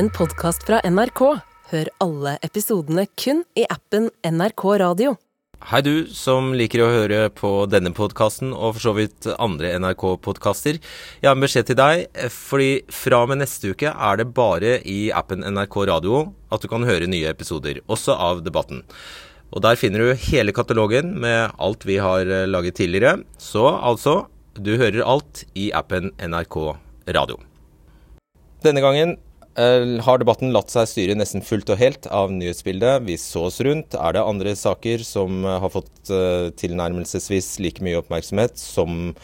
en podkast fra NRK. Hør alle episodene kun i appen NRK Radio. Hei du som liker å høre på denne podkasten og for så vidt andre NRK-podkaster. Jeg har en beskjed til deg, fordi fra og med neste uke er det bare i appen NRK Radio at du kan høre nye episoder, også av Debatten. Og der finner du hele katalogen med alt vi har laget tidligere. Så altså, du hører alt i appen NRK Radio. Denne gangen eh, har debatten latt seg styre nesten fullt og helt av nyhetsbildet. Vi så oss rundt. Er det andre saker som eh, har fått eh, tilnærmelsesvis like mye oppmerksomhet som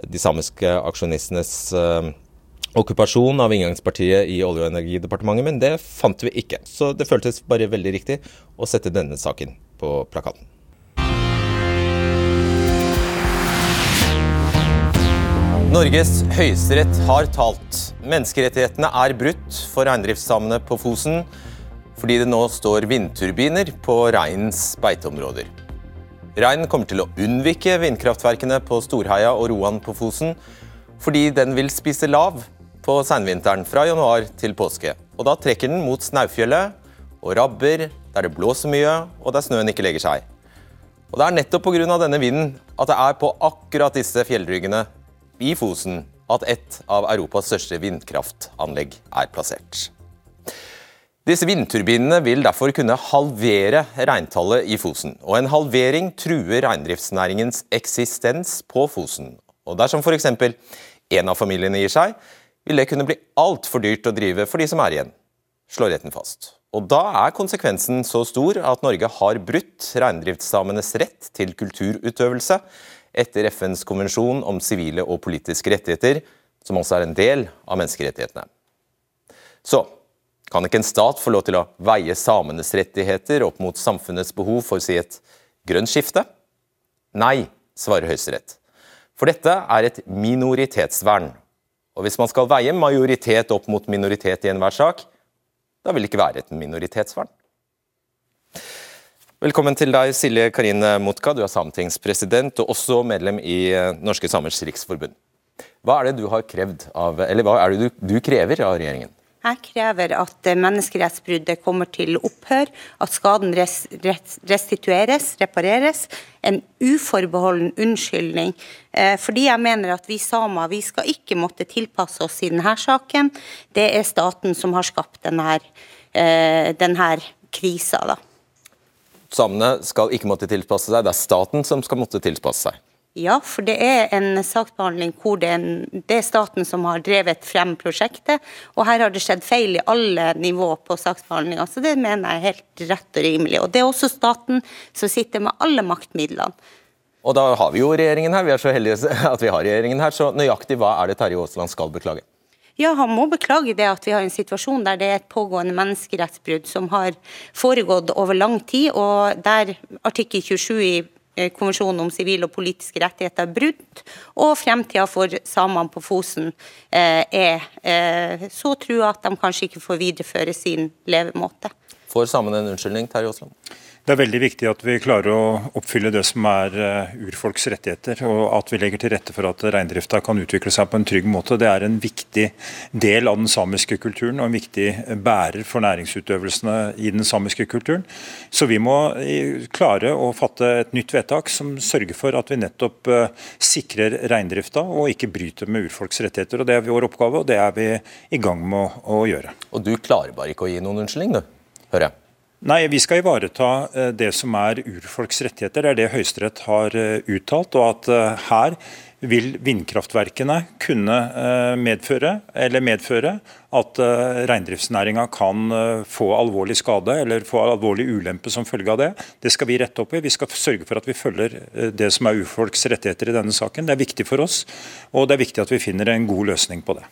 de samiske aksjonistenes okkupasjon av inngangspartiet i Olje- og energidepartementet, men det fant vi ikke. Så det føltes bare veldig riktig å sette denne saken på plakaten. Norges høyesterett har talt. Menneskerettighetene er brutt for reindriftssamene på Fosen fordi det nå står vindturbiner på reinens beiteområder. Reinen kommer til å unnvike vindkraftverkene på Storheia og Roan på Fosen fordi den vil spise lav på seinvinteren fra januar til påske. Og Da trekker den mot Snaufjellet og rabber der det blåser mye og der snøen ikke legger seg. Og Det er nettopp pga. denne vinden at det er på akkurat disse fjellryggene i Fosen at et av Europas største vindkraftanlegg er plassert. Disse vindturbinene vil derfor kunne halvere reintallet i Fosen. Og en halvering truer reindriftsnæringens eksistens på Fosen. Og dersom f.eks. en av familiene gir seg, vil det kunne bli altfor dyrt å drive for de som er igjen, slår retten fast. Og Da er konsekvensen så stor at Norge har brutt reindriftssamenes rett til kulturutøvelse etter FNs konvensjon om sivile og politiske rettigheter, som også er en del av menneskerettighetene. Så kan ikke en stat få lov til å veie samenes rettigheter opp mot samfunnets behov for å si et grønt skifte? Nei, svarer Høyesterett. For dette er et minoritetsvern. Og hvis man skal veie majoritet opp mot minoritet i enhver sak, da vil det ikke være et minoritetsvern. Velkommen til deg, Silje Karine Motka. Du er sametingspresident og også medlem i eh, Norske Samers Riksforbund. Hva er det du har krevd av, eller hva er det du, du krever av regjeringen? Jeg krever at eh, menneskerettsbruddet kommer til opphør, at skaden res, res, restitueres, repareres. En uforbeholden unnskyldning. Eh, fordi jeg mener at vi samer vi skal ikke måtte tilpasse oss i denne saken. Det er staten som har skapt denne, denne krisa. da. Samene skal ikke måtte tilpasse seg, det er staten som skal måtte tilpasse seg. Ja, for det er en saksbehandling hvor det er, en, det er, staten som har drevet frem prosjektet. Og her har det skjedd feil i alle nivå på saksbehandlinga, så det mener jeg er helt rett og rimelig. Og det er også staten som sitter med alle maktmidlene. Og da har vi jo regjeringen her, vi er så heldige at vi har regjeringen her. Så nøyaktig hva er det Terje Aasland skal beklage? Ja, Han må beklage det at vi har en situasjon der det er et pågående menneskerettsbrudd som har foregått over lang tid, og der artikkel 27 i eh, Konvensjonen om sivile og politiske rettigheter er brutt, og fremtida for samene på Fosen eh, er eh, så trua at de kanskje ikke får videreføre sin levemåte. Får samene en unnskyldning, Terje Aasland? Det er veldig viktig at vi klarer å oppfylle det som er eh, urfolks rettigheter, og at vi legger til rette for at reindrifta kan utvikle seg på en trygg måte. Det er en viktig del av den samiske kulturen og en viktig bærer for næringsutøvelsene i den samiske kulturen. Så vi må klare å fatte et nytt vedtak som sørger for at vi nettopp eh, sikrer reindrifta og ikke bryter med urfolks rettigheter. og Det er vår oppgave, og det er vi i gang med å gjøre. Og du klarer bare ikke å gi noen unnskyldning, du, hører jeg? Nei, Vi skal ivareta eh, det som er urfolks rettigheter. Det er det Høyesterett har eh, uttalt. og at eh, Her vil vindkraftverkene kunne medføre, medføre at reindriftsnæringa kan få alvorlig skade eller få alvorlig ulempe som følge av det. Det skal vi rette opp i. Vi skal sørge for at vi følger det som er urfolks rettigheter i denne saken. Det er viktig for oss, og det er viktig at vi finner en god løsning på det.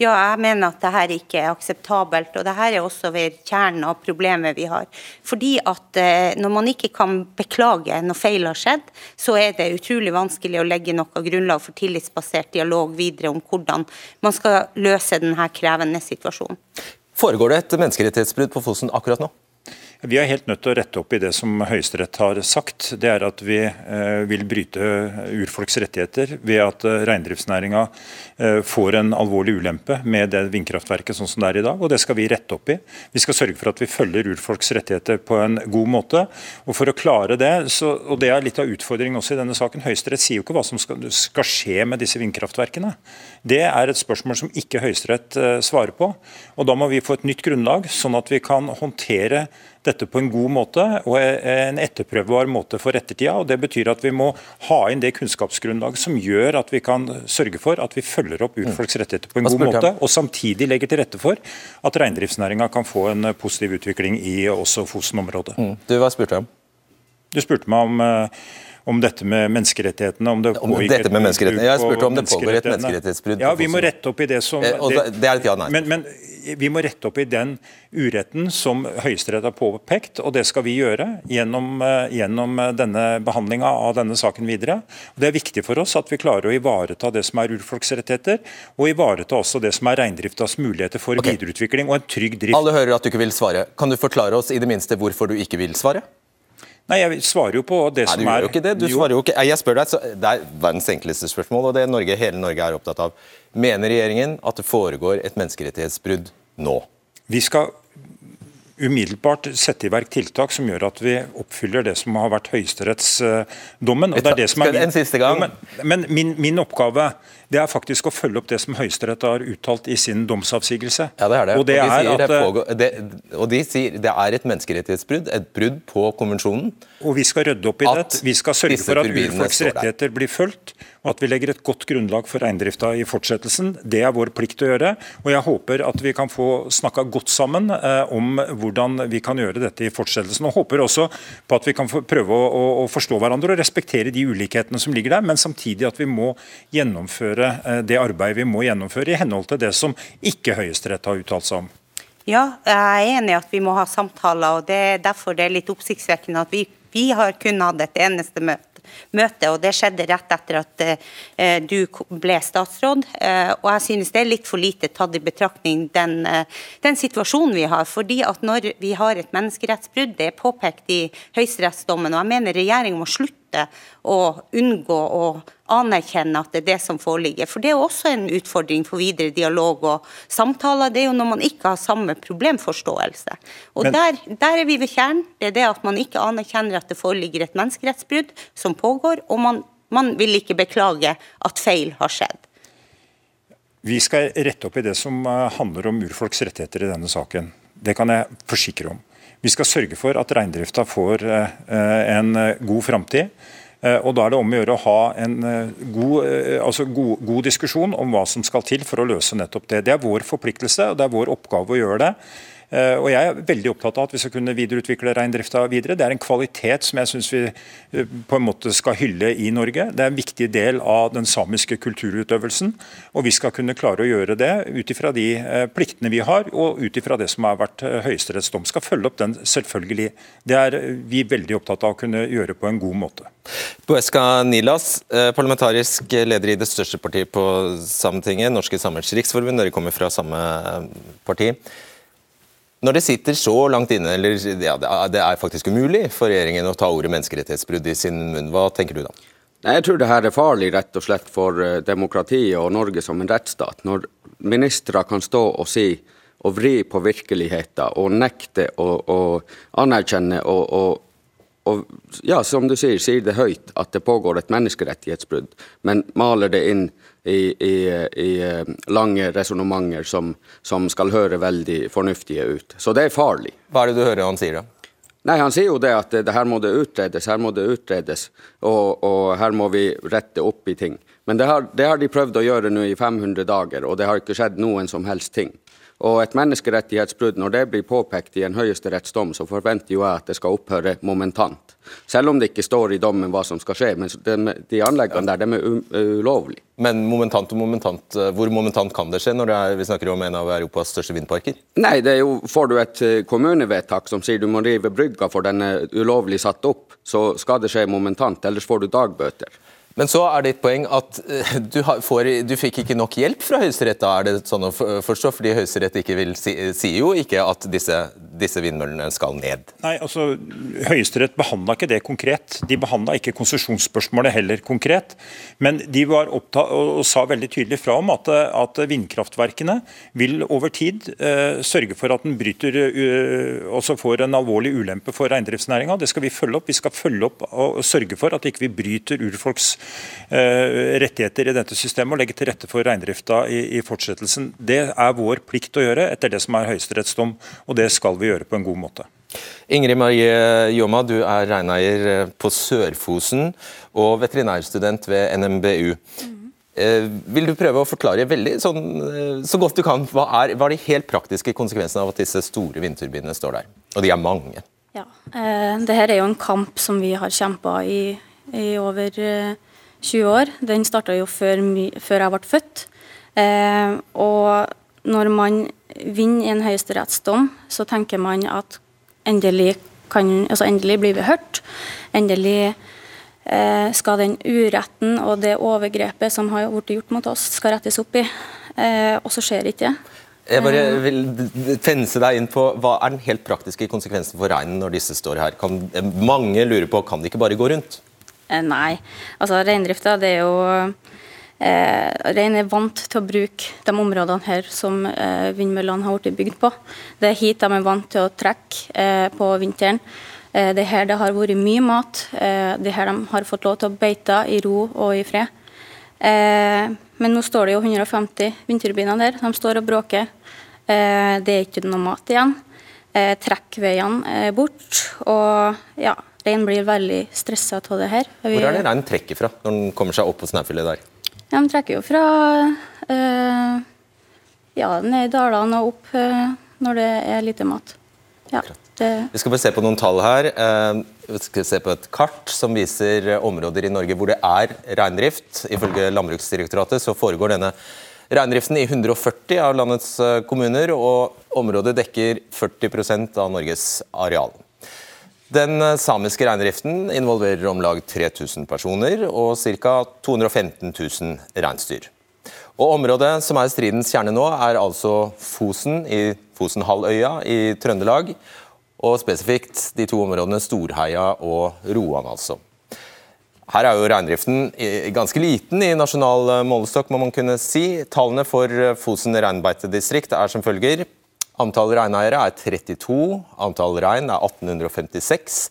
Ja, jeg mener at dette ikke er akseptabelt. og Dette er også ved kjernen av problemet vi har. Fordi at eh, Når man ikke kan beklage når feil har skjedd, så er det utrolig vanskelig å legge noe grunnlag for tillitsbasert dialog videre om hvordan man skal løse denne krevende situasjonen. Foregår det et menneskerettighetsbrudd på Fosen akkurat nå? Vi er helt nødt til å rette opp i det som Høyesterett har sagt. Det er at vi eh, vil bryte urfolks rettigheter ved at eh, reindriftsnæringa eh, får en alvorlig ulempe med det vindkraftverket sånn som det er i dag, og det skal vi rette opp i. Vi skal sørge for at vi følger urfolks rettigheter på en god måte. og For å klare det, så, og det er litt av utfordringen også i denne saken, Høyesterett sier jo ikke hva som skal, skal skje med disse vindkraftverkene. Det er et spørsmål som ikke Høyesterett svarer på. og Da må vi få et nytt grunnlag, sånn at vi kan håndtere dette på en god måte og en etterprøvbar måte for ettertida. og Det betyr at vi må ha inn det kunnskapsgrunnlaget som gjør at vi kan sørge for at vi følger opp urfolks rettigheter på en god måte, og samtidig legger til rette for at reindriftsnæringa kan få en positiv utvikling i også Fosen-området. Mm. Du, Hva spurte jeg om? Du spurte meg om eh, om dette med menneskerettighetene. Om det om dette med menneskerettighetene. Jeg spurte om det pågår et menneskerettighetsbrudd. Ja, vi må rette opp i det som... Eh, det, det er et ja, nei. Men, men, vi må rette opp i den uretten som Høyesterett har påpekt, og det skal vi gjøre gjennom, eh, gjennom denne behandlinga av denne saken videre. Og det er viktig for oss at vi klarer å ivareta det som er urfolks rettigheter, og ivareta også det som er reindriftas muligheter for okay. videreutvikling og en trygg drift. Alle hører at du ikke vil svare. Kan du forklare oss i det minste hvorfor du ikke vil svare? Nei, Jeg svarer jo på det Nei, som er Nei, du gjør jo ikke det. Du svarer jo ikke. Jeg spør deg, så Det er verdens enkleste spørsmål, og det Norge, hele Norge er opptatt av. Mener regjeringen at det foregår et menneskerettighetsbrudd nå? Vi skal umiddelbart sette i verk tiltak som gjør at vi oppfyller det som har vært høyesterettsdommen. og det er det som er min, en siste gang. Men, min, min, oppgave det er faktisk å følge opp det som Høyesterett har uttalt i sin domsavsigelse. Ja, det er det. Og, det og, de, er at, det, pågår, det, og de sier det er et menneskerettighetsbrudd, et brudd på konvensjonen. Og vi skal rydde opp i det. Vi skal sørge for at urfolks rettigheter blir fulgt og at vi legger et godt grunnlag for reindrifta i fortsettelsen. Det er vår plikt å gjøre. og Jeg håper at vi kan få snakka godt sammen eh, om hvordan vi kan gjøre dette i fortsettelsen. og Håper også på at vi kan prøve å, å, forstå hverandre og respektere de ulikhetene som ligger der, men samtidig at vi må gjennomføre eh, det arbeidet vi må gjennomføre i henhold til det som ikke Høyesterett har uttalt seg om. Ja, jeg er enig i at vi må ha samtaler. og det er Derfor det er litt oppsiktsvekkende at vi, vi har kun hatt et eneste møte møte, og det skjedde rett etter at eh, du ble statsråd. Eh, og jeg synes det er litt for lite tatt i betraktning den, eh, den situasjonen vi har. fordi at når vi har et menneskerettsbrudd, det er påpekt i høyesterettsdommen, og jeg mener regjeringen må slutte slutte å unngå å anerkjenne at det er det som foreligger. For Det er også en utfordring for videre dialog og samtaler. Det er jo når man ikke har samme problemforståelse. Og Men, der, der, er vi ved kjernen. Det er det at man ikke anerkjenner at det foreligger et menneskerettsbrudd som pågår, og man, man vil ikke beklage at feil har skjedd. Vi skal rette opp i det som eh, handler om urfolks rettigheter i denne saken. Det kan jeg forsikre om. Vi skal sørge for at reindrifta får eh, en eh, god framtid. Eh, og Da er det om å gjøre å ha en god, altså god, god, diskusjon om hva som skal til for å løse nettopp det. Det er vår forpliktelse og det er vår oppgave å gjøre det. Eh, og Jeg er veldig opptatt av at vi skal kunne videreutvikle reindrifta videre. Det er en kvalitet som jeg syns vi eh, på en måte skal hylle i Norge. Det er en viktig del av den samiske kulturutøvelsen. Og vi skal kunne klare å gjøre det ut ifra de eh, pliktene vi har, og ut ifra det som har vært Høyesteretts dom. Skal følge opp den, selvfølgelig. Det er vi veldig opptatt av å kunne gjøre på en god måte. Boeska Nilas, parlamentarisk leder i det største partiet på Sametinget, Norske Samers Riksforbund. Dere kommer fra samme parti. Når det sitter så langt inne, eller ja, det er faktisk umulig for regjeringen å ta ordet menneskerettighetsbrudd i sin munn, hva tenker du da? Jeg tror det her er farlig rett og slett for eh, demokratiet og Norge som en rettsstat. Når ministre kan stå og si og vri på virkeligheten og nekte å, anerkjenne og, og og ja, som du sier, sier det høyt at det pågår et menneskerettighetsbrudd, men maler det inn i, i, i eh, lange resonnementer som, som, skal høre veldig fornuftige ut. Så det er farlig. Hva er det du hører han sier, da? Nei, Han sier jo det at det, det her må det utredes, her må det utredes, og, og, her må vi rette opp i ting. Men det har, det har de prøvd å gjøre nå i 500 dager, og det har ikke skjedd noen som helst ting. Og et menneskerettighetsbrudd, når det blir påpekt i en høyesterettsdom, så forventer jo jeg at det skal opphøre momentant. Selv om det ikke står i dommen hva som skal skje. Men de, de anleggene der, de er ulovlige. Men momentant og momentant, eh, hvor momentant kan det skje når det er, vi snakker om en av Europas største vindparker? Nei, det er jo, Får du et eh, kommunevedtak som sier du må rive brygga for den er ulovlig satt opp, så skal det skje momentant, ellers får du dagbøter. Men så er ditt poeng at eh, du, får, du fikk ikke nok hjelp fra Høyesterett. Er det sånn å forstå? Fordi Høyesterett si, sier jo ikke at disse, disse vindmøllene skal ned? Nei, altså Høyesterett behandla ikke det konkret. De behandla ikke konsesjonsspørsmålet heller konkret. Men de var opptatt og sa veldig tydelig fra om at, at vindkraftverkene vil over tid uh, sørge for at den bryter uh, også får en alvorlig ulempe for reindriftsnæringa. Det skal vi følge opp. Vi skal følge opp og sørge for at ikke vi bryter urfolks rettigheter i dette systemet og legge til rette for reindrifta i, i fortsettelsen. Det er vår plikt å gjøre etter det som er høyesterettsdom, og det skal vi gjøre på en god måte. Ingrid Marie Jåma, du er reineier eh, på Sør-Fosen og veterinærstudent ved NMBU. Mm. Vil du prøve å forklare veldig sånn, eh, så godt du kan, hva er, hva er de helt praktiske konsekvensene av at disse store vindturbinene står der? Og de er mange. Ja, eh, det her er jo en kamp som vi har kjempa i, i, over 20 år. Den starta jo før, før, jeg ble født. Eh, og når man vinner en høyesterettsdom, så tenker man at endelig, kan, altså endelig blir vi hørt. Endelig eh, skal den uretten og det overgrepet som har blitt gjort mot oss, skal rettes opp i. Eh, og så skjer ikke det. Jeg bare eh. vil fense deg inn på Hva er den helt praktiske konsekvensen for reinen når disse står her? Kan, mange lurer på kan de ikke bare gå rundt? Eh, nei. Altså Reindrifta er jo Eh, Rein er vant til å bruke de områdene her som eh, vindmøllene har blitt bygd på. Det er hit de er vant til å trekke eh, på vinteren. Eh, det er her det har vært mye mat. Eh, det er her de har fått lov til å beite i ro og i fred. Eh, men nå står det jo 150 vindturbiner der. De står og bråker. det er ikke noe mat igjen. trekkveiene er bort. Og ja, reinen blir veldig stressa av det her. Hvor er det reinen trekker fra når den kommer seg opp på snøfjellet der? De trekker jo fra øh, ja, ned i dalene og opp øh, når det er lite mat. Ja, det... Vi skal bare se på noen tall her. Uh, vi skal se på et kart som viser områder i Norge hvor det er reindrift. Ifølge Landbruksdirektoratet så foregår denne reindriften i 140 av landets kommuner, og området dekker 40% av Norges areal. Den eh, samiske reindriften involverer om lag 3000 personer og ca. 215 000 reinsdyr. Og Området som er stridens kjerne nå, er altså Fosen i Fosenhalvøya i Trøndelag. Og spesifikt de to områdene Storheia og Roan, altså. Her er jo reindriften ganske liten i nasjonal eh, målestokk, må man kunne si. Tallene for eh, Fosen reinbeitedistrikt er som følger. Antall reineiere er 32, antall rein er 1856.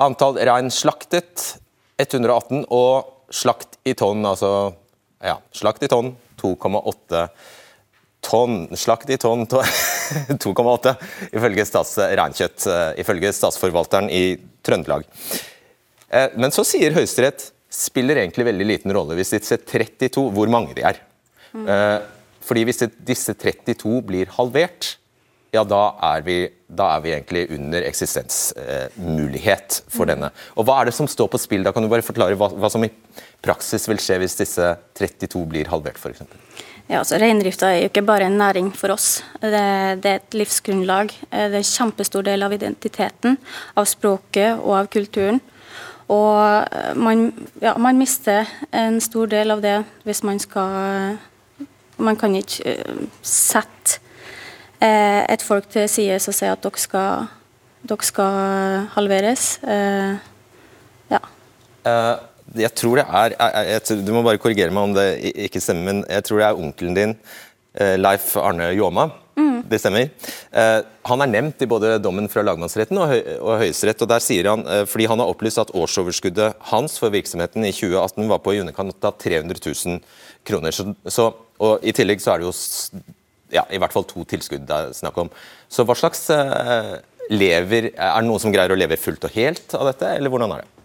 Antall rein slaktet 118, og slakt i tonn, altså ja, slakt i tonn 2,8 tonn. Slakt i tonn 2,8, ifølge Stats reinkjøtt, ifølge statsforvalteren i Trøndelag. Eh, men så sier Høyesterett spiller egentlig veldig liten rolle hvis disse 32, hvor mange de er. Mm. Fordi hvis disse 32 blir halvert, ja, da er vi, da er vi egentlig under eksistensmulighet for denne. Og Hva er det som står på spill? Da kan du bare forklare hva, hva som i praksis vil skje hvis disse 32 blir halvert, f.eks. Ja, altså Reindrifta er jo ikke bare en næring for oss. Det, det, er et livsgrunnlag. Det er en kjempestor del av identiteten, av språket og av kulturen. Og man, ja, man mister en stor del av det hvis man skal Man kan ikke uh, sette Eh, et folk til side som sier at dere skal, dere skal halveres. Eh, ja. Uh, jeg tror det er jeg, jeg, Du må bare korrigere meg om det ikke stemmer, men jeg tror det er onkelen din, Leif Arne Ljåma. Mm. Det stemmer. Uh, han er nevnt i både dommen fra lagmannsretten og, høy, og Høyesterett. og der sier han, fordi han har opplyst at årsoverskuddet hans for virksomheten i 2018 var på i underkant av 300 000 kroner. Så, så, og I tillegg så er det jo ja, i hvert fall to tilskudd det er snakk om. Så hva slags uh, lever Er det noen som greier å leve fullt og helt av dette, eller hvordan er det?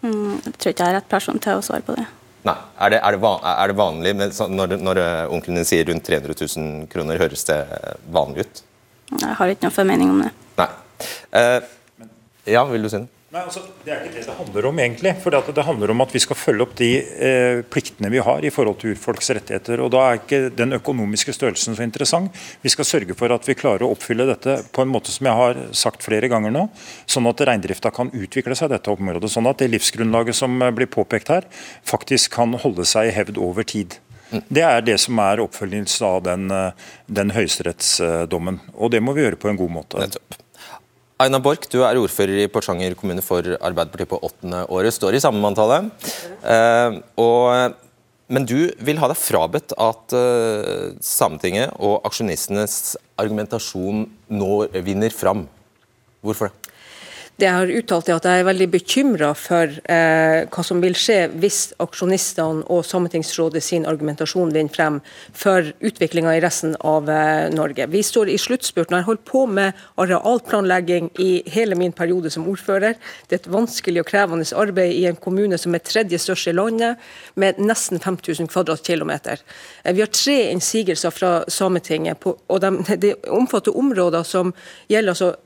Mm, jeg tror ikke jeg er rett person til å svare på det. Nei, Er det, er det, van, er det vanlig når, når eh, onkelen din sier rundt 300 000 kroner, høres det vanlig ut? Jeg har ikke noe formening om det. Nei. Uh, ja, vil du si noe? Nei, altså, Det er ikke det det handler om, egentlig. For det handler om at vi skal følge opp de eh, pliktene vi har i forhold til urfolks rettigheter. og Da er ikke den økonomiske størrelsen så interessant. Vi skal sørge for at vi klarer å oppfylle dette på en måte som jeg har sagt flere ganger nå, sånn at reindrifta kan utvikle seg i dette området. Sånn at det livsgrunnlaget som blir påpekt her, faktisk kan holde seg i hevd over tid. Det er det som er oppfølgelsen av den, den høyesterettsdommen. Og det må vi gjøre på en god måte. Nettopp. Aina Borch, du er ordfører i Porsanger kommune for Arbeiderpartiet på åttende året. Står i samme manntallet. Eh, men du vil ha deg frabedt at eh, Sametinget og aksjonistenes argumentasjon nå vinner fram. Hvorfor det? Jeg har uttalt at jeg er veldig bekymra for eh, hva som vil skje hvis aksjonistene og Sametingsrådet sin argumentasjon vinner frem for utviklinga i resten av eh, Norge. Vi står i sluttspurten. Jeg har holdt på med arealplanlegging i hele min periode som ordfører. Det er et vanskelig og krevende arbeid i en kommune som er tredje størst i landet, med nesten 5000 kvadratkilometer. Eh, vi har tre innsigelser fra Sametinget, på, og de, de omfatter områder som gjelder altså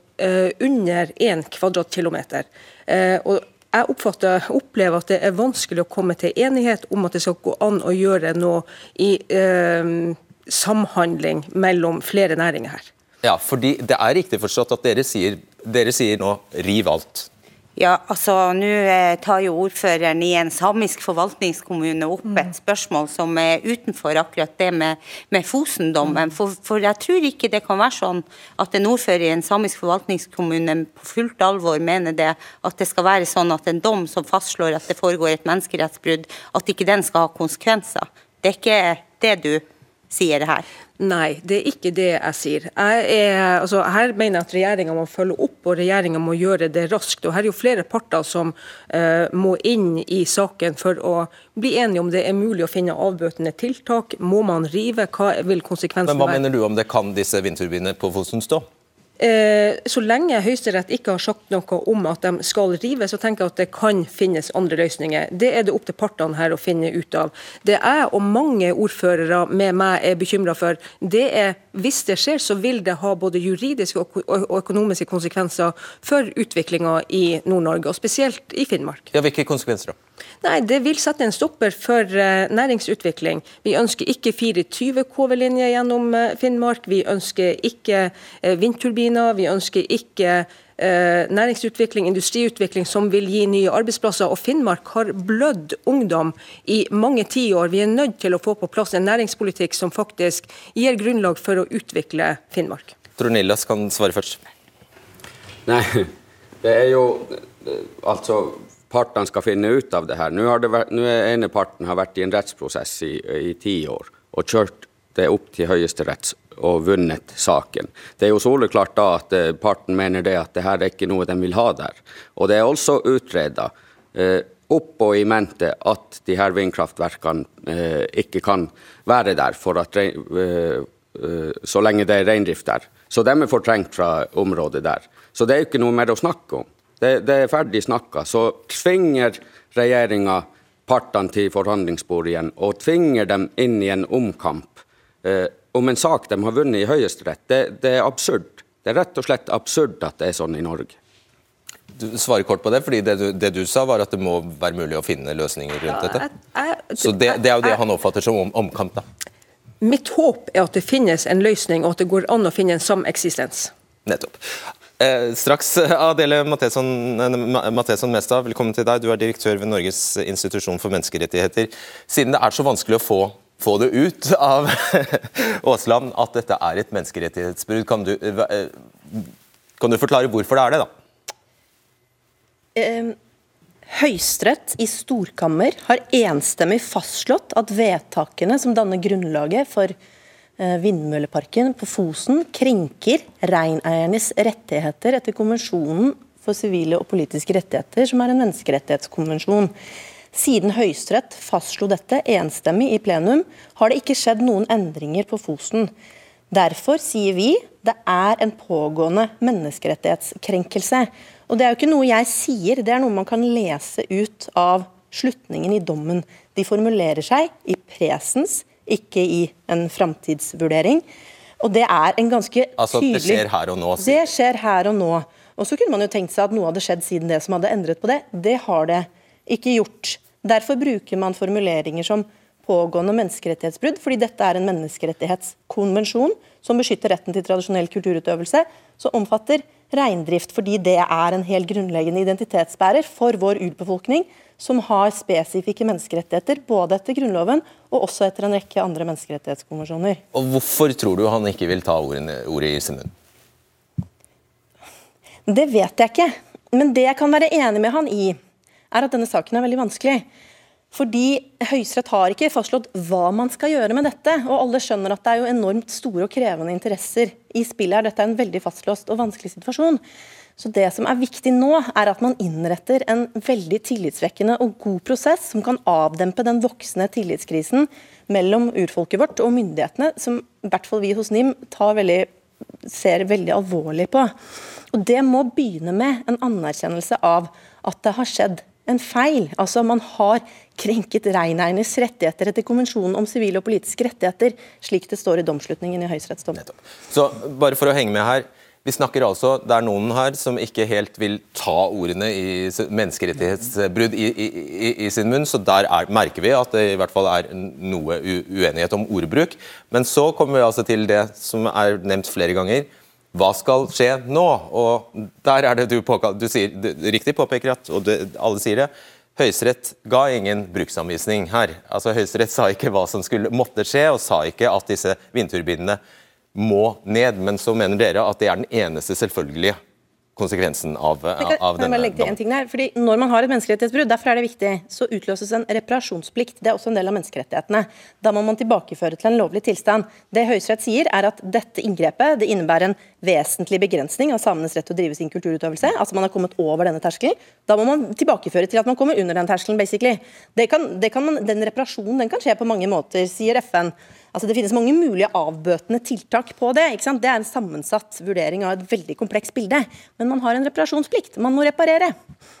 under 1 kvadratkilometer. Eh, og jeg oppfatter, opplever at det er vanskelig å komme til enighet om at det skal gå an å gjøre noe i eh, samhandling mellom flere næringer her. Ja, fordi Det er riktig forstått at dere sier, dere sier nå riv alt. Ja, altså Nå eh, tar jo ordføreren i en samisk forvaltningskommune opp et mm. spørsmål som er utenfor akkurat det med, med Fosen-dommen. For, for, jeg tror ikke det kan være sånn at en ordfører i en samisk forvaltningskommune på fullt alvor mener det, at det skal være sånn at en dom som fastslår at det foregår et menneskerettsbrudd, at ikke den skal ha konsekvenser. Det er ikke det du sier her. Nei, det er ikke det jeg sier. Jeg er, altså, her mener jeg at regjeringa må følge opp, og regjeringa må gjøre det raskt. Og Her er jo flere parter som uh, må inn i saken for å bli enige om det er mulig å finne avbøtende tiltak. Må man rive? Hva vil konsekvensene være? Men Hva mener du om det kan disse vindturbinene på Fosen stå? Eh, så lenge Høyesterett ikke har sagt noe om at de skal rive, så tenker jeg at det kan finnes andre løsninger. Det er det opp til partene her å finne ut av. Det jeg og mange ordførere med meg er bekymra for, det er hvis det skjer, så vil det ha både juridiske og økonomiske konsekvenser for utviklinga i Nord-Norge, og spesielt i Finnmark. Ja, Hvilke konsekvenser da? Nei, Det vil sette en stopper for uh, næringsutvikling. Vi ønsker ikke 24 KV-linjer gjennom uh, Finnmark. Vi ønsker ikke uh, vindturbiner. Vi ønsker ikke næringsutvikling, industriutvikling som vil gi nye arbeidsplasser. Og Finnmark har blødd ungdom i mange tiår. Vi er nødt til å få på plass en næringspolitikk som faktisk gir grunnlag for å utvikle Finnmark. Tror Nillas kan svare først. Nei, det er jo altså partene skal finne ut av det her. Nå har det ene parten har vært i en rettsprosess i, i ti år og kjørt det opp til Høyesterett og vunnet saken. Det er jo soleklart da at eh, parten mener det at det her er ikke noe de vil ha der. Og det er også utreda eh, opp og i mente at de her vindkraftverkene eh, ikke kan være der for at, eh, eh, så lenge det er reindrift der. Så de er fortrengt fra området der. Så det er jo ikke noe mer å snakke om. Det, det er ferdig snakka. Så tvinger regjeringa partene til forhandlingsbordet igjen, og tvinger dem inn i en omkamp eh, om en sak de har vunnet i Høyesterett. Det, det, er absurd. Det er rett og slett absurd at det er sånn i Norge. Du svarer kort på det, fordi det du, det du sa var at det må være mulig å finne løsninger rundt dette. Så det, det er jo det han oppfatter som om, omkamp, da. Mitt håp er at det finnes en løsning, og at det går an å finne en sameksistens. Nettopp. Eh, straks, Adele Matheson Mestad, velkommen til deg. Du er direktør ved Norges institusjon for menneskerettigheter. Siden det er så vanskelig å få, få det ut av Aasland at dette er et menneskerettighetsbrudd, kan eh, kan du forklare hvorfor det er det, da? Eh, Høyesterett i storkammer har enstemmig fastslått at vedtakene som danner grunnlaget for Eh, vindmølleparken på Fosen krenker reineiernes rettigheter etter konvensjonen for sivile og politiske rettigheter, som er en menneskerettighetskonvensjon. Siden Høyesterett fastslo dette enstemmig i plenum, har det ikke skjedd noen endringer på Fosen. Derfor sier vi det er en pågående menneskerettighetskrenkelse. Og Det er jo ikke noe jeg sier, det er noe man kan lese ut av slutningen i dommen. De formulerer seg i presens, ikke i en framtidsvurdering. Og det er en ganske altså, tydelig Det skjer her og nå? Det skjer her og nå. Og så kunne man jo tenkt seg at noe hadde skjedd siden det som hadde endret på det. Det har det ikke gjort. Derfor bruker man formuleringer som pågående menneskerettighetsbrudd, fordi dette er en menneskerettighetskonvensjon som beskytter retten til tradisjonell kulturutøvelse, som omfatter reindrift, fordi det er en helt grunnleggende identitetsbærer for vår urbefolkning, som har spesifikke menneskerettigheter, både etter Grunnloven og også etter en rekke andre menneskerettighetskonvensjoner. Og Hvorfor tror du han ikke vil ta ordene, ordet i sin munn? Det vet jeg ikke. Men det jeg kan være enig med han i, er at denne saken er veldig vanskelig. Fordi Høyesterett har ikke fastslått hva man skal gjøre med dette. Og alle skjønner at det er jo enormt store og krevende interesser i spillet her. Dette er en veldig fastlåst og vanskelig situasjon. Så det som er viktig nå, er at man innretter en veldig tillitsvekkende og god prosess som kan avdempe den voksende tillitskrisen mellom urfolket vårt og myndighetene, som i hvert fall vi hos NIM veldig, ser veldig alvorlig på. Og Det må begynne med en anerkjennelse av at det har skjedd en feil. Altså Man har krenket reineiernes rettigheter etter konvensjonen om sivile og politiske rettigheter, slik det står i domslutningen i Høyesterettsdommen. Så bare for å henge med her, vi snakker altså, Det er noen her som ikke helt vil ta ordene i menneskerettighetsbrudd i, i, i, i sin munn, så der er, merker vi at det i hvert fall er noe uenighet om ordbruk. Men så kommer vi altså til det som er nevnt flere ganger. Hva skal skje nå? Og der er det du, påkall, du sier, du, riktig påpeker at, og det, alle sier det, Høyesterett ga ingen bruksanvisning her. Altså Høyesterett sa ikke hva som skulle, måtte skje, og sa ikke at disse vindturbinene må ned. Men så mener dere at det er den eneste selvfølgelige konsekvensen av, av denne dommen. Fordi Når man har et menneskerettighetsbrudd, derfor er det viktig, så utløses en reparasjonsplikt. Det er også en del av menneskerettighetene. Da må man tilbakeføre til en lovlig tilstand. Det Høyesterett sier, er at dette inngrepet det innebærer en vesentlig begrensning av samenes rett til å drive sin kulturutøvelse. Altså man har kommet over denne terskelen. Da må man tilbakeføre til at man kommer under den terskelen, basically. Det kan, det kan man, den reparasjonen den kan skje på mange måter, sier FN. Altså Det finnes mange mulige avbøtende tiltak på det. ikke sant? Det er en sammensatt vurdering av et veldig komplekst bilde. Men man har en reparasjonsplikt. Man må reparere.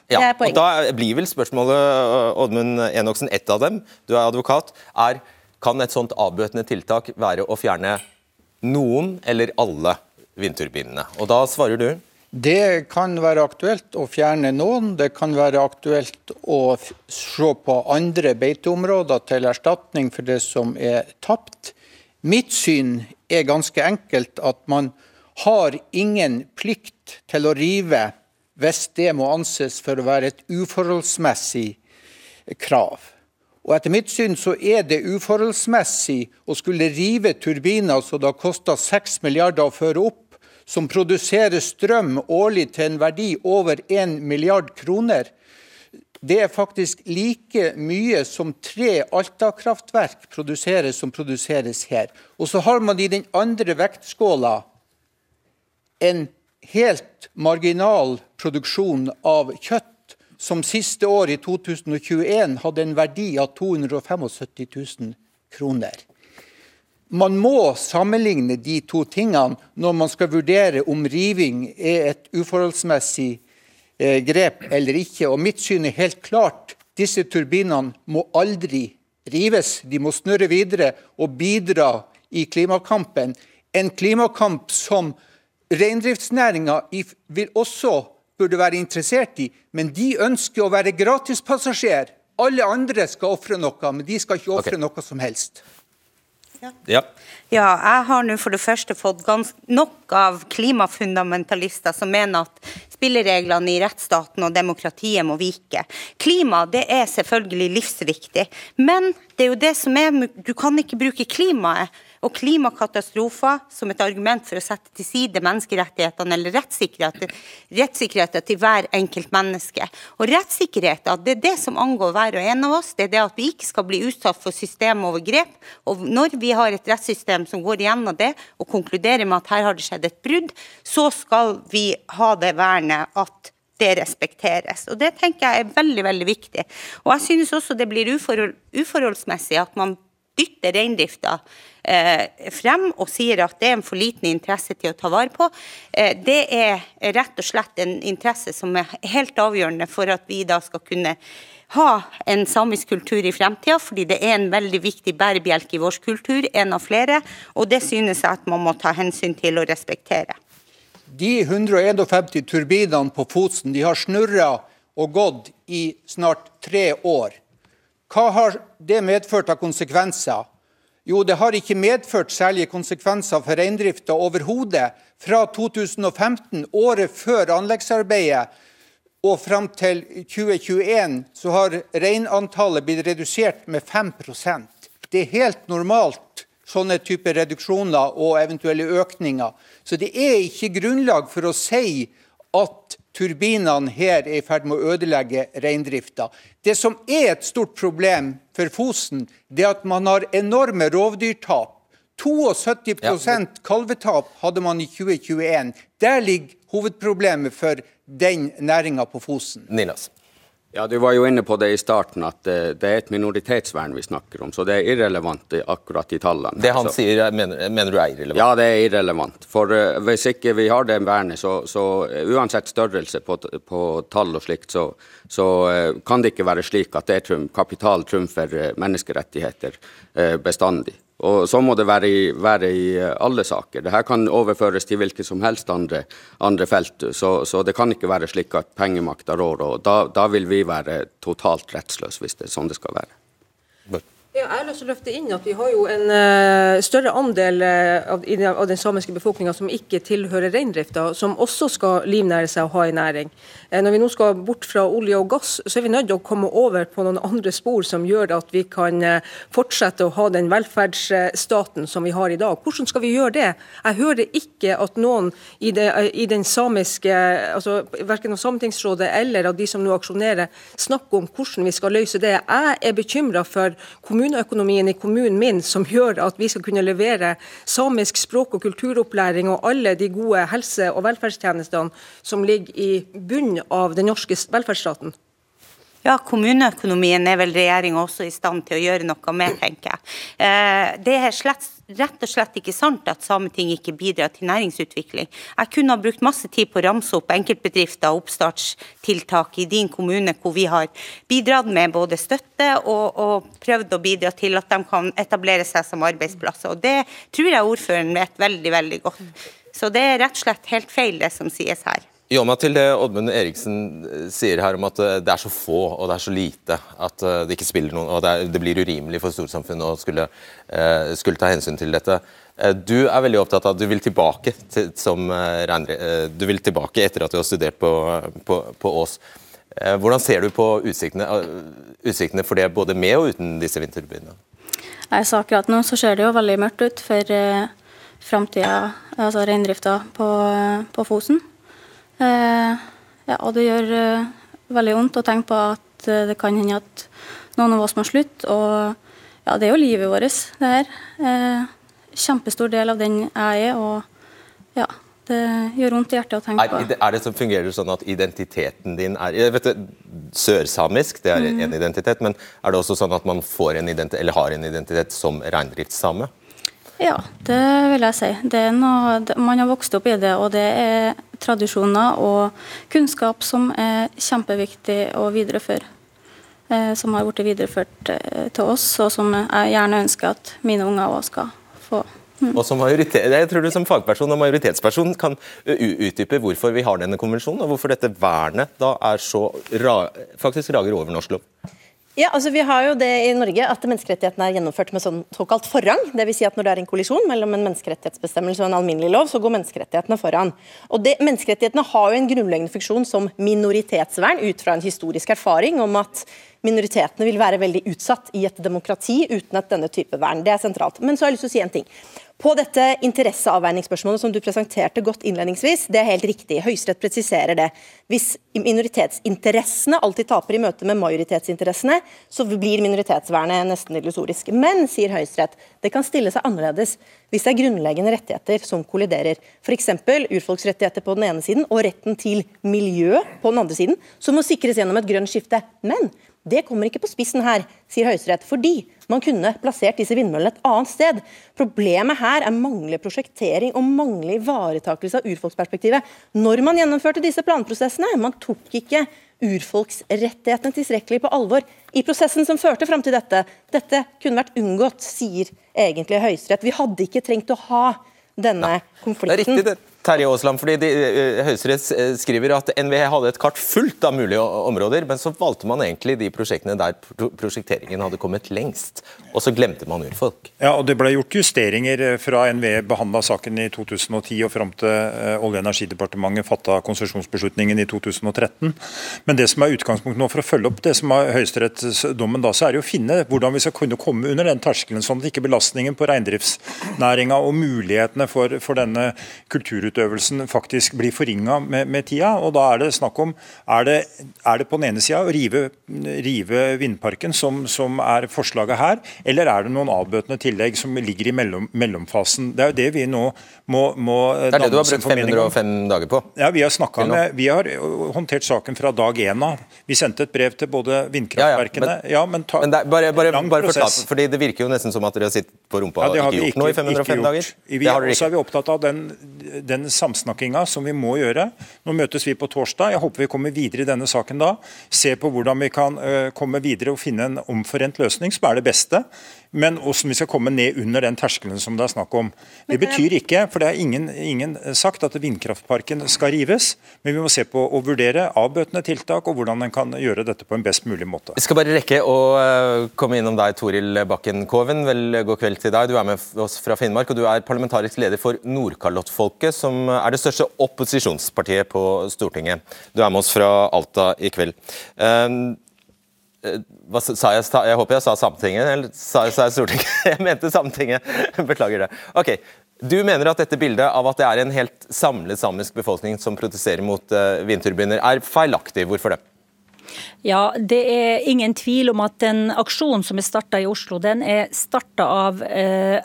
Ja, og Da blir vel spørsmålet, Oddmund Enoksen, ett av dem. Du er advokat. er Kan et sånt avbøtende tiltak være å fjerne noen eller alle vindturbinene? Og da svarer du? Det kan være aktuelt å fjerne noen. Det kan være aktuelt å se på andre beiteområder til erstatning for det som er tapt. Mitt syn er ganske enkelt at man har ingen plikt til å rive hvis det må anses for å være et uforholdsmessig krav. Og Etter mitt syn så er det uforholdsmessig å skulle rive turbiner som det har kosta 6 milliarder å føre opp, som produserer strøm årlig til en verdi over 1 milliard kroner. Det er faktisk like mye som tre Alta-kraftverk produserer som produseres her. Og så har man i den andre vektskåla en helt marginal produksjon av kjøtt, som siste år, i 2021, hadde en verdi av 275 000 kroner. Man må sammenligne de to tingene når man skal vurdere om riving er et uforholdsmessig eh, grep eller ikke. Og Mitt syn er helt klart. Disse turbinene må aldri rives. De må snurre videre og bidra i klimakampen. En klimakamp som reindriftsnæringa også burde være interessert i, men de ønsker å være gratispassasjer. Alle andre skal ofre noe, men de skal ikke ofre okay. noe som helst. Ja. ja. jeg har nå for det første fått nok av klimafundamentalister som mener at spillereglene i rettsstaten og demokratiet må vike. Klima det er selvfølgelig livsviktig, men det er jo det som er, du kan ikke bruke klimaet og klimakatastrofer som et argument for å sette til side menneskerettighetene eller rettssikkerheten, rettssikkerheten til hver enkelt menneske. Og rettssikkerheten det er det som angår hver og en av oss. Det er det at vi ikke skal bli utsatt for systemovergrep. Og når vi har et rettssystem som går igjennom det og konkluderer med at her har det skjedd et brudd, så skal vi ha det vernet at det respekteres. Og Det tenker jeg er veldig veldig viktig. Og jeg synes også det blir uforhold, uforholdsmessig at man dytter reindrifta eh, frem og sier at det er en for liten interesse til å ta vare på. Eh, det er rett og slett en interesse som er helt avgjørende for at vi da skal kunne ha en samisk kultur i fremtida, fordi det er en veldig viktig bærebjelke i vår kultur, en av flere. Og det synes jeg at man må ta hensyn til og respektere. De 151 turbinene på Fosen de har snurra og gått i snart tre år. Hva har det medført av konsekvenser? Jo, det har ikke medført særlige konsekvenser for reindrifta overhodet. Fra 2015, året før anleggsarbeidet, og fram til 2021 så har reinantallet blitt redusert med 5% Det er helt normalt sånne typer reduksjoner og eventuelle økninger. Så det er ikke grunnlag for å si at turbinene her er i ferd med å ødelegge reindrifta. Det som er et stort problem for Fosen, det er at man har enorme rovdyrtap. 72 ja. kalvetap hadde man i 2021. Der ligger hovedproblemet for den næringa på Fosen. Ninas. Ja, Du var jo inne på det i starten, at det er et minoritetsvern vi snakker om. Så det er irrelevant akkurat i tallene. Det han så. sier, mener, mener, du er irrelevant? Ja, det er irrelevant. For uh, hvis ikke vi har det vernet, så, så uh, uansett størrelse på, på, tall og slikt, så, så uh, kan det ikke være slik at det er trum, kapital trumfer menneskerettigheter bestandig. Og Så må det være i, være i eh, alle saker. Dette kan overføres til hvilke som helst andre, andre felt. Så, så, det kan ikke være slik at pengemakta rår. og da, da, vil vi være totalt rettsløse hvis det er sånn det skal være. Ja, jeg har lyst til å løfte inn at Vi har jo en uh, større andel uh, av, den samiske befolkninga som ikke tilhører reindrifta, som også skal livnære seg og ha en næring. Uh, når vi nå skal bort fra olje og gass, så er vi nødt til å komme over på noen andre spor som gjør at vi kan fortsette å ha den velferdsstaten som vi har i dag. Hvordan skal vi gjøre det? Jeg hører ikke at noen i, det, i den samiske, altså verken av Sametingsrådet eller av de som nå aksjonerer, snakker om hvordan vi skal løse det. Jeg er bekymra for kommunene kommuneøkonomien i kommunen min som gjør at vi skal kunne levere samisk språk- og kulturopplæring og alle de gode helse- og velferdstjenestene som ligger i bunnen av den norske velferdsstaten? Ja, kommuneøkonomien er vel regjeringa også i stand til å gjøre noe med, tenker jeg. Eh, det er slett, rett og slett ikke sant at Sametinget ikke bidrar til næringsutvikling. Jeg kunne ha brukt masse tid på å ramse opp enkeltbedrifter og oppstartstiltak i din kommune hvor vi har bidratt med både støtte og, og prøvd å bidra til at de kan etablere seg som arbeidsplasser. Og Det tror jeg ordføreren vet veldig, veldig godt. Så det er rett og slett helt feil det som sies her. Jåma, til det Oddmund Eriksen eh, sier her om at eh, det er så få og det er så lite at eh, det ikke spiller noen, og det, er, det blir urimelig for storsamfunnet å skulle, skulle, ta hensyn til dette. Du er veldig opptatt av at du vil tilbake til, som du vil tilbake etter at du har studert på, på, på Ås. Hvordan ser du på utsiktene, utsiktene, for det både med og uten disse vinterturbinene? Akkurat nå så ser det jo veldig mørkt ut for framtida, altså reindrifta på, på Fosen. Eh, ja, og det gjør eh, veldig vondt å tenke på at eh, det kan hende at noen av oss må slutte. Og ja, det er jo livet vårt, det her. Kjempestor del av den jeg er. Og ja, det gjør vondt i hjertet å tenke på. Er, er det som fungerer sånn at identiteten din er jeg vet du, Sørsamisk det er mm. en identitet, men er det også sånn at man får en identitet, eller har en identitet som reindriftssame? Ja, det vil jeg si. Noe, man har vokst opp i det, og det er tradisjoner og kunnskap som er kjempeviktig å videreføre. Eh, som har blitt videreført eh, til oss, og som jeg gjerne ønsker at mine unger òg skal få. Mm. Og som jeg tror du som fagperson og majoritetsperson kan utdype hvorfor vi har denne konvensjonen, og hvorfor dette vernet da er så ra faktisk rager over norsk lov. Ja, altså Vi har jo det i Norge at menneskerettighetene er gjennomført med sånn såkalt forrang. Dvs. Si at når det er en kollisjon mellom en menneskerettighetsbestemmelse og en alminnelig lov, så går menneskerettighetene foran. Og det, Menneskerettighetene har jo en grunnleggende funksjon som minoritetsvern ut fra en historisk erfaring om at minoritetene vil være veldig utsatt i et demokrati uten at denne type vern. Det er sentralt. Men så har jeg lyst til å si en ting. På dette interesseavveiningsspørsmålet som du presenterte godt innledningsvis, det er helt riktig. Høyesterett presiserer det. Hvis minoritetsinteressene alltid taper i møte med majoritetsinteressene, så blir minoritetsvernet nesten illusorisk. Men, sier Høyesterett, det kan stille seg annerledes hvis det er grunnleggende rettigheter som kolliderer. F.eks. urfolksrettigheter på den ene siden og retten til miljø på den andre siden, som må sikres gjennom et grønt skifte. Men det kommer ikke på spissen her, sier Høyesterett, fordi man kunne plassert disse vindmøllene et annet sted. Problemet her er manglende prosjektering og manglende ivaretakelse av urfolksperspektivet. Når man gjennomførte disse planprosessene, man tok ikke urfolksrettighetene tilstrekkelig på alvor i prosessen som førte fram til dette. Dette kunne vært unngått, sier egentlig Høyesterett. Vi hadde ikke trengt å ha denne konflikten. Det er riktig, det. Terje Aasland, fordi de, eh, Høyesterett eh, skriver at NVE hadde et kart fullt av mulige områder, men så valgte man egentlig de prosjektene der prosjekteringen hadde kommet lengst. Og så glemte man urfolk. Ja, og Det ble gjort justeringer eh, fra NVE behandla saken i 2010 og fram til Olje- og energidepartementet fatta konsesjonsbeslutningen i 2013. Men det som er utgangspunktet nå for å følge opp det som er høyesterettsdommen, da, så er det å finne hvordan vi skal kunne komme under den terskelen, sånn at ikke belastningen på reindriftsnæringa og mulighetene for, for denne kulturutøvelsen utøvelsen faktisk blir forringa med, med, tida. og Da er det snakk om er det, er det på den ene sida å rive, rive vindparken, som, som, er forslaget her, eller er det noen avbøtende tillegg som ligger i mellom, mellomfasen. Det er jo det vi nå må, må Det er det du har brukt 505 dager på? Ja, Vi har med, vi har håndtert saken fra dag én av. Vi sendte et brev til både vindkraftverkene ja, ja, men, ja, men, ta, men det, bare, bare, bare forklart, fordi Det virker jo nesten som at dere har sittet på rumpa og ikke gjort noe i 505 dager. Vi, og så er vi opptatt av den, den samsnakkinga som vi må gjøre. Nå møtes vi på torsdag. Jeg håper vi kommer videre i denne saken da. Se på hvordan vi kan uh, komme videre og finne en omforent løsning, som er det beste men hvordan vi skal komme ned under den terskelen som det er snakk om. Det betyr ikke, for det er ingen, ingen, sagt at vindkraftparken skal rives, men vi må se på og vurdere avbøtende tiltak og hvordan en kan gjøre dette på en best mulig måte. Vi skal bare rekke å eh, komme innom deg, Toril Bakken Koven. Vel, god kveld til deg. Du er med oss fra Finnmark, og du er parlamentarisk leder for Nordkalottfolket, som er det største opposisjonspartiet på Stortinget. Du er med oss fra Alta i kveld. Eh, hva sa jeg? Jeg håper jeg sa Sametinget, eller sa, sa jeg Stortinget? Jeg mente Sametinget. Beklager det. Ok, Du mener at dette bildet av at det er en helt samlet samisk befolkning som protesterer mot uh, vindturbiner, er feilaktig. Hvorfor det? Ja, Det er ingen tvil om at den aksjonen som er starta i Oslo, den er starta av eh,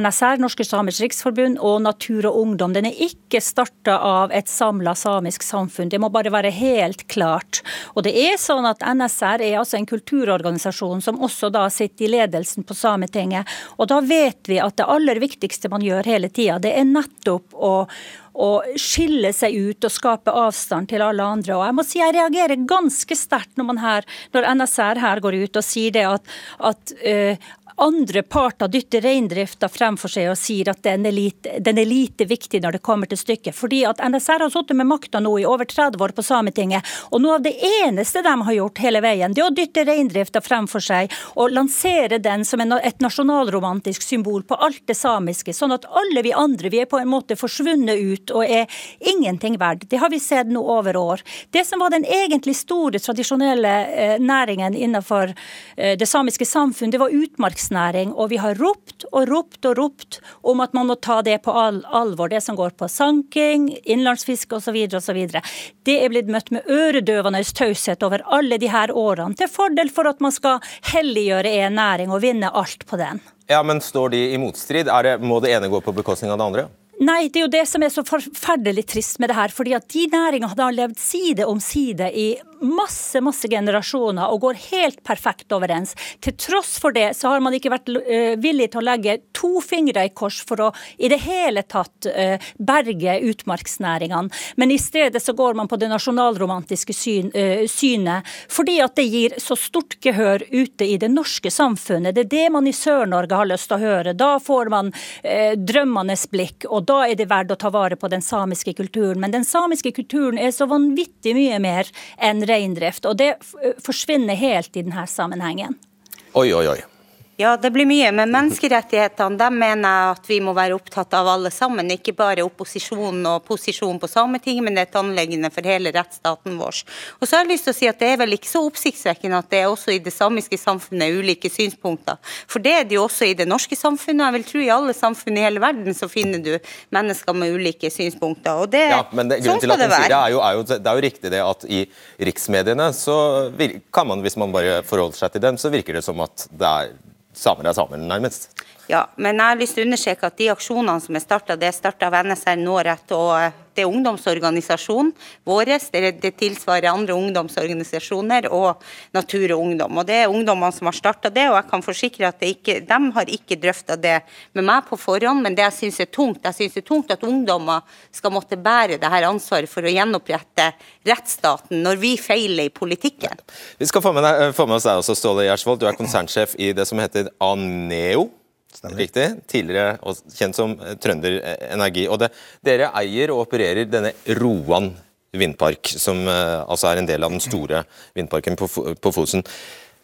NSR, Norske Samers Riksforbund, og Natur og Ungdom. Den er ikke starta av et samla samisk samfunn. Det må bare være helt klart. Og det er sånn at NSR er altså en kulturorganisasjon som også da sitter i ledelsen på Sametinget. Og da vet vi at det aller viktigste man gjør hele tida, det er nettopp å å skille seg ut og skape avstand til alle andre. Og jeg må si jeg reagerer ganske sterkt når, når NSR her går ut og sier det at, at uh, andre parter dytter reindrifta fremfor seg og sier at den er, lite, den er, lite, viktig når det kommer til stykket. Fordi at NSR har sittet med makta nå i over 30 år på Sametinget, og noe av det eneste de har gjort hele veien, det er å dytte reindrifta fremfor seg og lansere den som et nasjonalromantisk symbol på alt det samiske, sånn at alle vi andre vi er på en måte forsvunnet ut og er ingenting verdt. Det har vi sett nå over år. Det som var den egentlig store, tradisjonelle eh, næringen innenfor eh, det samiske samfunn, det var utmarks oppdrettsnæring. Og vi har ropt og ropt og ropt om at man må ta det på al alvor, det som går på sanking, innlandsfiske osv. osv. Det er blitt møtt med øredøvende taushet over alle de her årene, til fordel for at man skal helliggjøre en næring og vinne alt på den. Ja, Men står de i motstrid? Det, må det ene gå på bekostning av det andre? Nei, det er jo det som er så forferdelig trist med det her. fordi at de næringene har levd side om side i masse masse generasjoner og går helt perfekt overens. Til tross for det så har man ikke vært uh, villig til å legge to fingre i kors for å i det hele tatt uh, berge utmarksnæringene. Men i stedet så går man på det nasjonalromantiske syn, uh, synet, fordi at det gir så stort gehør ute i det norske samfunnet. Det er det man i Sør-Norge har lyst til å høre. Da får man drømmenes blikk, og da er det verdt å ta vare på den samiske kulturen. Men den samiske kulturen er så vanvittig mye mer enn reindrift. Og det forsvinner helt i denne sammenhengen. Oi, oi, oi. Ja, det blir mye. Men menneskerettighetene dem mener jeg at vi må være opptatt av alle sammen. Ikke bare opposisjonen og posisjonen på Sametinget, men det er et anliggende for hele rettsstaten vår. Og så har jeg lyst til å si at Det er vel ikke så oppsiktsvekkende at det er også i det samiske samfunnet ulike synspunkter. For det er det jo også i det norske samfunnet. Jeg vil tro i alle samfunn i hele verden så finner du mennesker med ulike synspunkter. Og det, ja, men det, sånn skal det være. Det er, jo, er jo, det er jo riktig det at i riksmediene så kan man, hvis man bare forholder seg til dem, så virker det som at det er samer er samer, nærmest. Ja, men jeg har lyst til å understreke at de aksjonene som er starta, det er starta av NSR Nårett og eh, det er ungdomsorganisasjonen vår. Det, tilsvarer andre ungdomsorganisasjoner og Natur og Ungdom. Og Det er ungdommene som har starta det, og jeg kan forsikre at ikke, de har ikke drøfta det med meg på forhånd. Men det jeg syns er tungt, jeg synes det er tungt at ungdommer skal måtte bære det her ansvaret for å gjenopprette rettsstaten når vi feiler i politikken. Vi skal få med, deg, få med oss deg også, Ståle Gjersvold. Du er konsernsjef i det som heter Aneo. Stemmer. Riktig. Tidligere kjent som Trønder Energi. Og det, dere eier og opererer denne Roan vindpark, som altså er en del av den store vindparken på, på Fosen.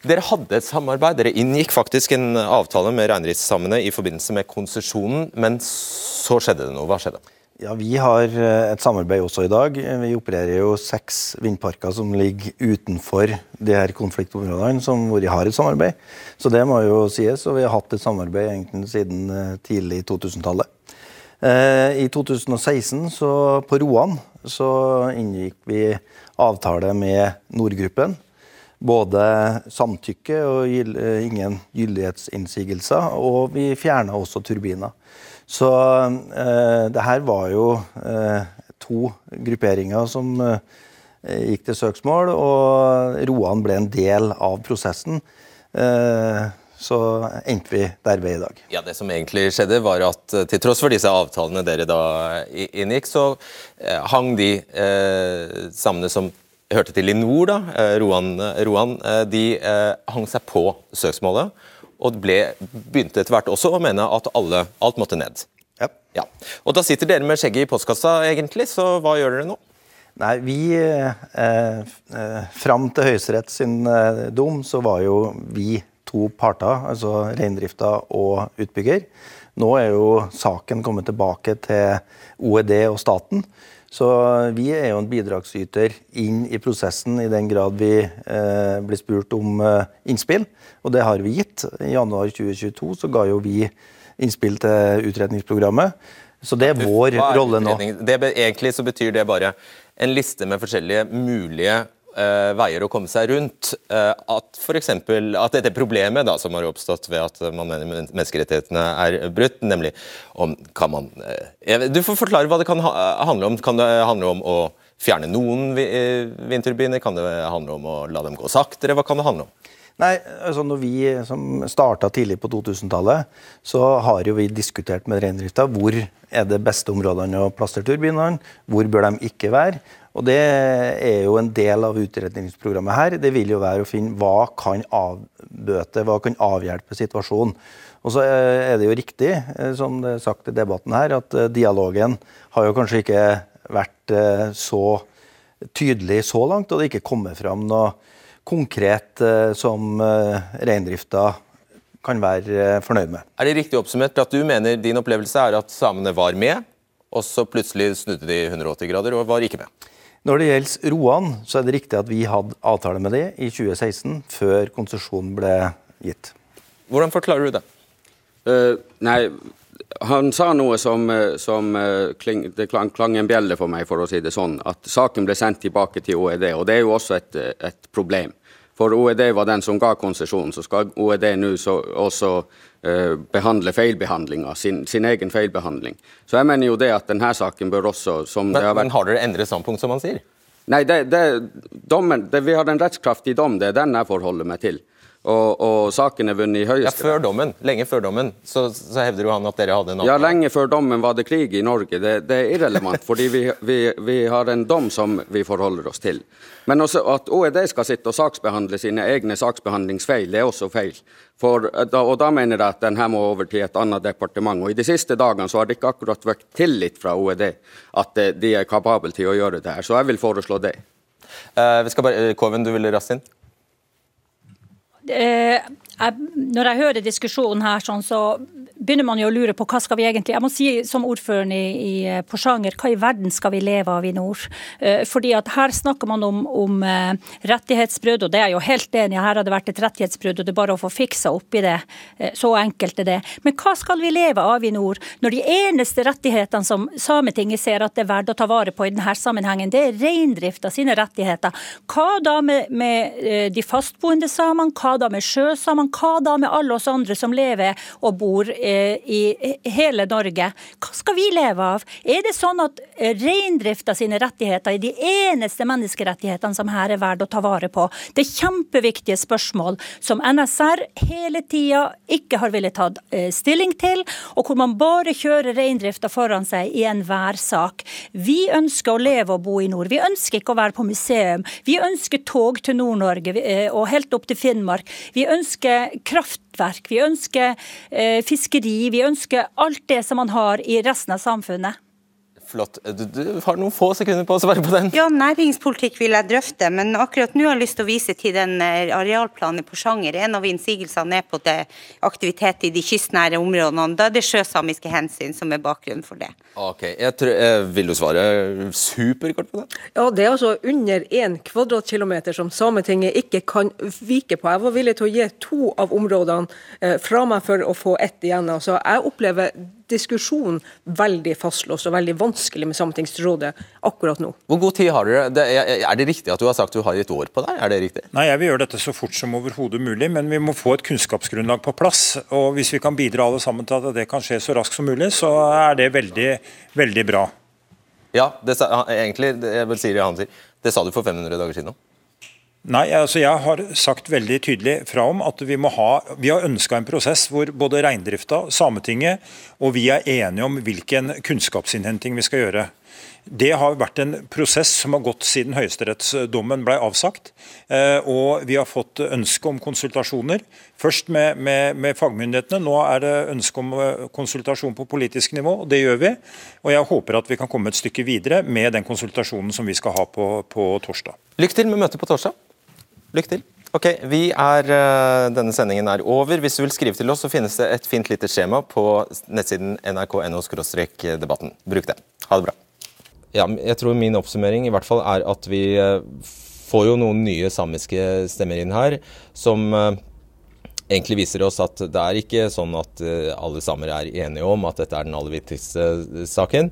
Dere hadde et samarbeid, dere inngikk faktisk en avtale med reindriftssamene i forbindelse med konsesjonen, men så skjedde det noe. Hva skjedde? Ja, Vi har eh, et samarbeid også i dag. Vi opererer jo seks vindparker som ligger utenfor de her konfliktområdene som hvor vi har et samarbeid. Så det må jo sies, og vi har hatt et samarbeid egentlig siden eh, tidlig 2000-tallet. Eh, I 2016, så på Roan, så inngikk vi avtale med Nordgruppen både samtykke og ingen gyldighetsinnsigelser, og vi fjerna også turbiner. Så eh, det her var jo eh, to grupperinger som eh, gikk til søksmål, og Roan ble en del av prosessen. Eh, så endte vi der vi er i dag. Ja, Det som egentlig skjedde, var at eh, til tross for disse avtalene dere da inngikk, så eh, hang de eh, samene som hørte til i nord, da, Roan, Roan de hang seg på søksmålet og ble, begynte etter hvert også å mene at alle, alt måtte ned. Ja. ja. Og Da sitter dere med skjegget i postkassa, egentlig, så hva gjør dere nå? Nei, vi eh, eh, Fram til Høyesterett sin eh, dom så var jo vi to parter, altså reindrifta og utbygger. Nå er jo saken kommet tilbake til OED og staten. Så vi er jo en bidragsyter inn i prosessen i den grad vi eh, blir spurt om eh, innspill, og det har vi gitt. I januar 2022 så ga jo vi innspill til utredningsprogrammet. Så det er vår rolle nå. Det, egentlig så betyr det bare en liste med forskjellige mulige uh, veier å komme seg rundt. Uh, at f.eks. at dette problemet da, som har oppstått ved at man mener menneskerettighetene er brutt, nemlig om kan man uh, Du får forklare hva det kan ha, handle om. Kan det handle om å fjerne noen vindturbiner? Kan det handle om å la dem gå saktere? Hva kan det handle om? Nei, altså når vi som starta tidlig på 2000-tallet, så har jo vi diskutert med reindrifta hvor er det beste områdene å plassere turbinene, hvor bør de ikke være. Og Det er jo en del av utredningsprogrammet her. Det vil jo være å finne hva kan avbøte, hva kan avhjelpe situasjonen. Og så er det jo riktig, eh, som det er sagt i debatten her, at eh, dialogen har jo kanskje ikke vært eh, så tydelig så langt, og det ikke kommet fram noe konkret som reindrifta kan være fornøyd med. Er det riktig oppsummert at du mener din opplevelse er at samene var med, og så plutselig snudde de 180 grader og var ikke med? Når det gjelder Roan, så er det riktig at vi hadde avtale med det i 2016, før konsesjonen ble gitt. Hvordan forklarer du det? Uh, nei, han sa noe som, eh, som uh, kling, det klang, klang, en bjelle for meg, for å si det sånn. At saken ble sendt tilbake til OED, og det er jo også et, et problem. For OED var den som ga konsesjonen, så skal OED nå også uh, behandle feilbehandlinga, sin, sin, egen feilbehandling. Så jeg mener jo det at denne saken bør også som men, har vært... men har dere endret standpunkt, som man sier? Nei, det, det, dommen, det, vi har en rettskraftig dom, det er den jeg forholder meg til og, og saken er vunnet i Høyesterett. Ja, før dommen, Lenge før dommen så, så hevder jo han at dere hadde en avtale. Ja, lenge før dommen var det krig i Norge. Det, det er irrelevant, fordi vi, vi, vi, har en dom som vi forholder oss til. Men også at OED skal sitte og saksbehandle sine egne saksbehandlingsfeil, det er også feil. For, og da mener jeg at den her må over til et annet departement. Og I de siste dagene så har det ikke akkurat vært tillit fra OED at de er kapable til å gjøre det her. Så jeg vil foreslå det. Uh, vi skal bare, Koven, du vil raskt inn? Eh, jeg, når jeg hører diskusjonen her, sånn, så begynner man jo å lure på hva skal vi egentlig Jeg må si som ordføreren i, i eh, Porsanger, hva i verden skal vi leve av i nord? Eh, fordi at her snakker man om, om eh, rettighetsbrudd, og det er jeg jo helt enig i. Her har det vært et rettighetsbrudd, og det er bare å få fiksa opp i det. Eh, så enkelt er det. Men hva skal vi leve av i nord, når de eneste rettighetene som Sametinget ser at det er verdt å ta vare på i denne sammenhengen, det er reindrifta sine rettigheter. Hva da med, med eh, de fastboende samene, hva da med sjøsamene? Men hva da med alle oss andre som lever og bor eh, i hele Norge? Hva skal vi leve av? Er det sånn at eh, reindrifta sine rettigheter er de eneste menneskerettighetene som her er verdt å ta vare på? Det er kjempeviktige spørsmål som NSR hele tida ikke har villet ta eh, stilling til, og hvor man bare kjører reindrifta foran seg i enhver sak. Vi ønsker å leve og bo i nord. Vi ønsker ikke å være på museum. Vi ønsker tog til Nord-Norge og helt opp til Finnmark. Vi ønsker kraftverk, vi ønsker eh, fiskeri, vi ønsker alt det som man har i resten av samfunnet. Flott. Du, du, har noen få sekunder på å svare på den. Ja, næringspolitikk vil jeg drøfte, men akkurat nå har jeg lyst til å vise til den eh, arealplanen i Porsanger. En av innsigelsene er på det aktivitet i de kystnære områdene. Da er det sjøsamiske hensyn som er bakgrunnen for det. Ok, jeg tror, eh, Vil du svare superkort på det? Ja, Det er altså under én kvadratkilometer som Sametinget ikke kan vike på. Jeg var villig til å gi to av områdene eh, fra meg for å få ett igjen. Altså, jeg opplever diskusjonen veldig fastlåst og veldig vanskelig med Sametingsrådet akkurat nå. Hvor god tid har dere? Det er, er, det riktig at du har sagt du har et år på deg? Er det riktig? Nei, jeg vil gjøre dette så fort som overhodet mulig, men vi må få et kunnskapsgrunnlag på plass. Og hvis vi kan bidra alle sammen til at det kan skje så raskt som mulig, så er det veldig, veldig bra. Ja, det, egentlig, jeg vil si det han sier. Det sa du for 500 dager siden òg. Nei, altså Jeg har sagt veldig tydelig fra om at vi må ha, vi har ønska en prosess hvor både reindrifta, Sametinget og vi er enige om hvilken kunnskapsinnhenting vi skal gjøre. Det har vært en prosess som har gått siden høyesterettsdommen ble avsagt. Eh, og vi har fått ønske om konsultasjoner. Først med, med, med, fagmyndighetene, nå er det ønske om eh, konsultasjon på politisk nivå. og Det gjør vi. Og jeg håper at vi kan komme et stykke videre med den konsultasjonen som vi skal ha på, på torsdag. Lykke til med møtet på torsdag. Lykke til. Ok, er, eh, Denne sendingen er over. Hvis du vil skrive til oss, så finnes det et fint lite skjema på nettsiden nrk.no debatten. Bruk det. Ha det bra. Ja, jeg tror min oppsummering i hvert fall er at vi eh, får jo noen nye samiske stemmer inn her, som eh, egentlig viser oss at det er ikke sånn at alle samer er enige om at dette er den aller viktigste saken.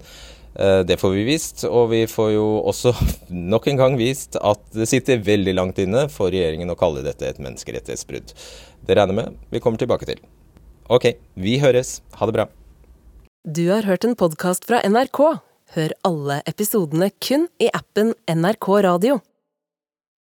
Eh, det får vi vist, og vi får jo også nok en gang vist at det sitter veldig langt inne for regjeringen å kalle dette et menneskerettighetsbrudd. Det regner med vi kommer tilbake til. Ok, vi høres. Ha det bra. Du har hørt en podkast fra NRK. Hør alle episodene kun i appen NRK Radio.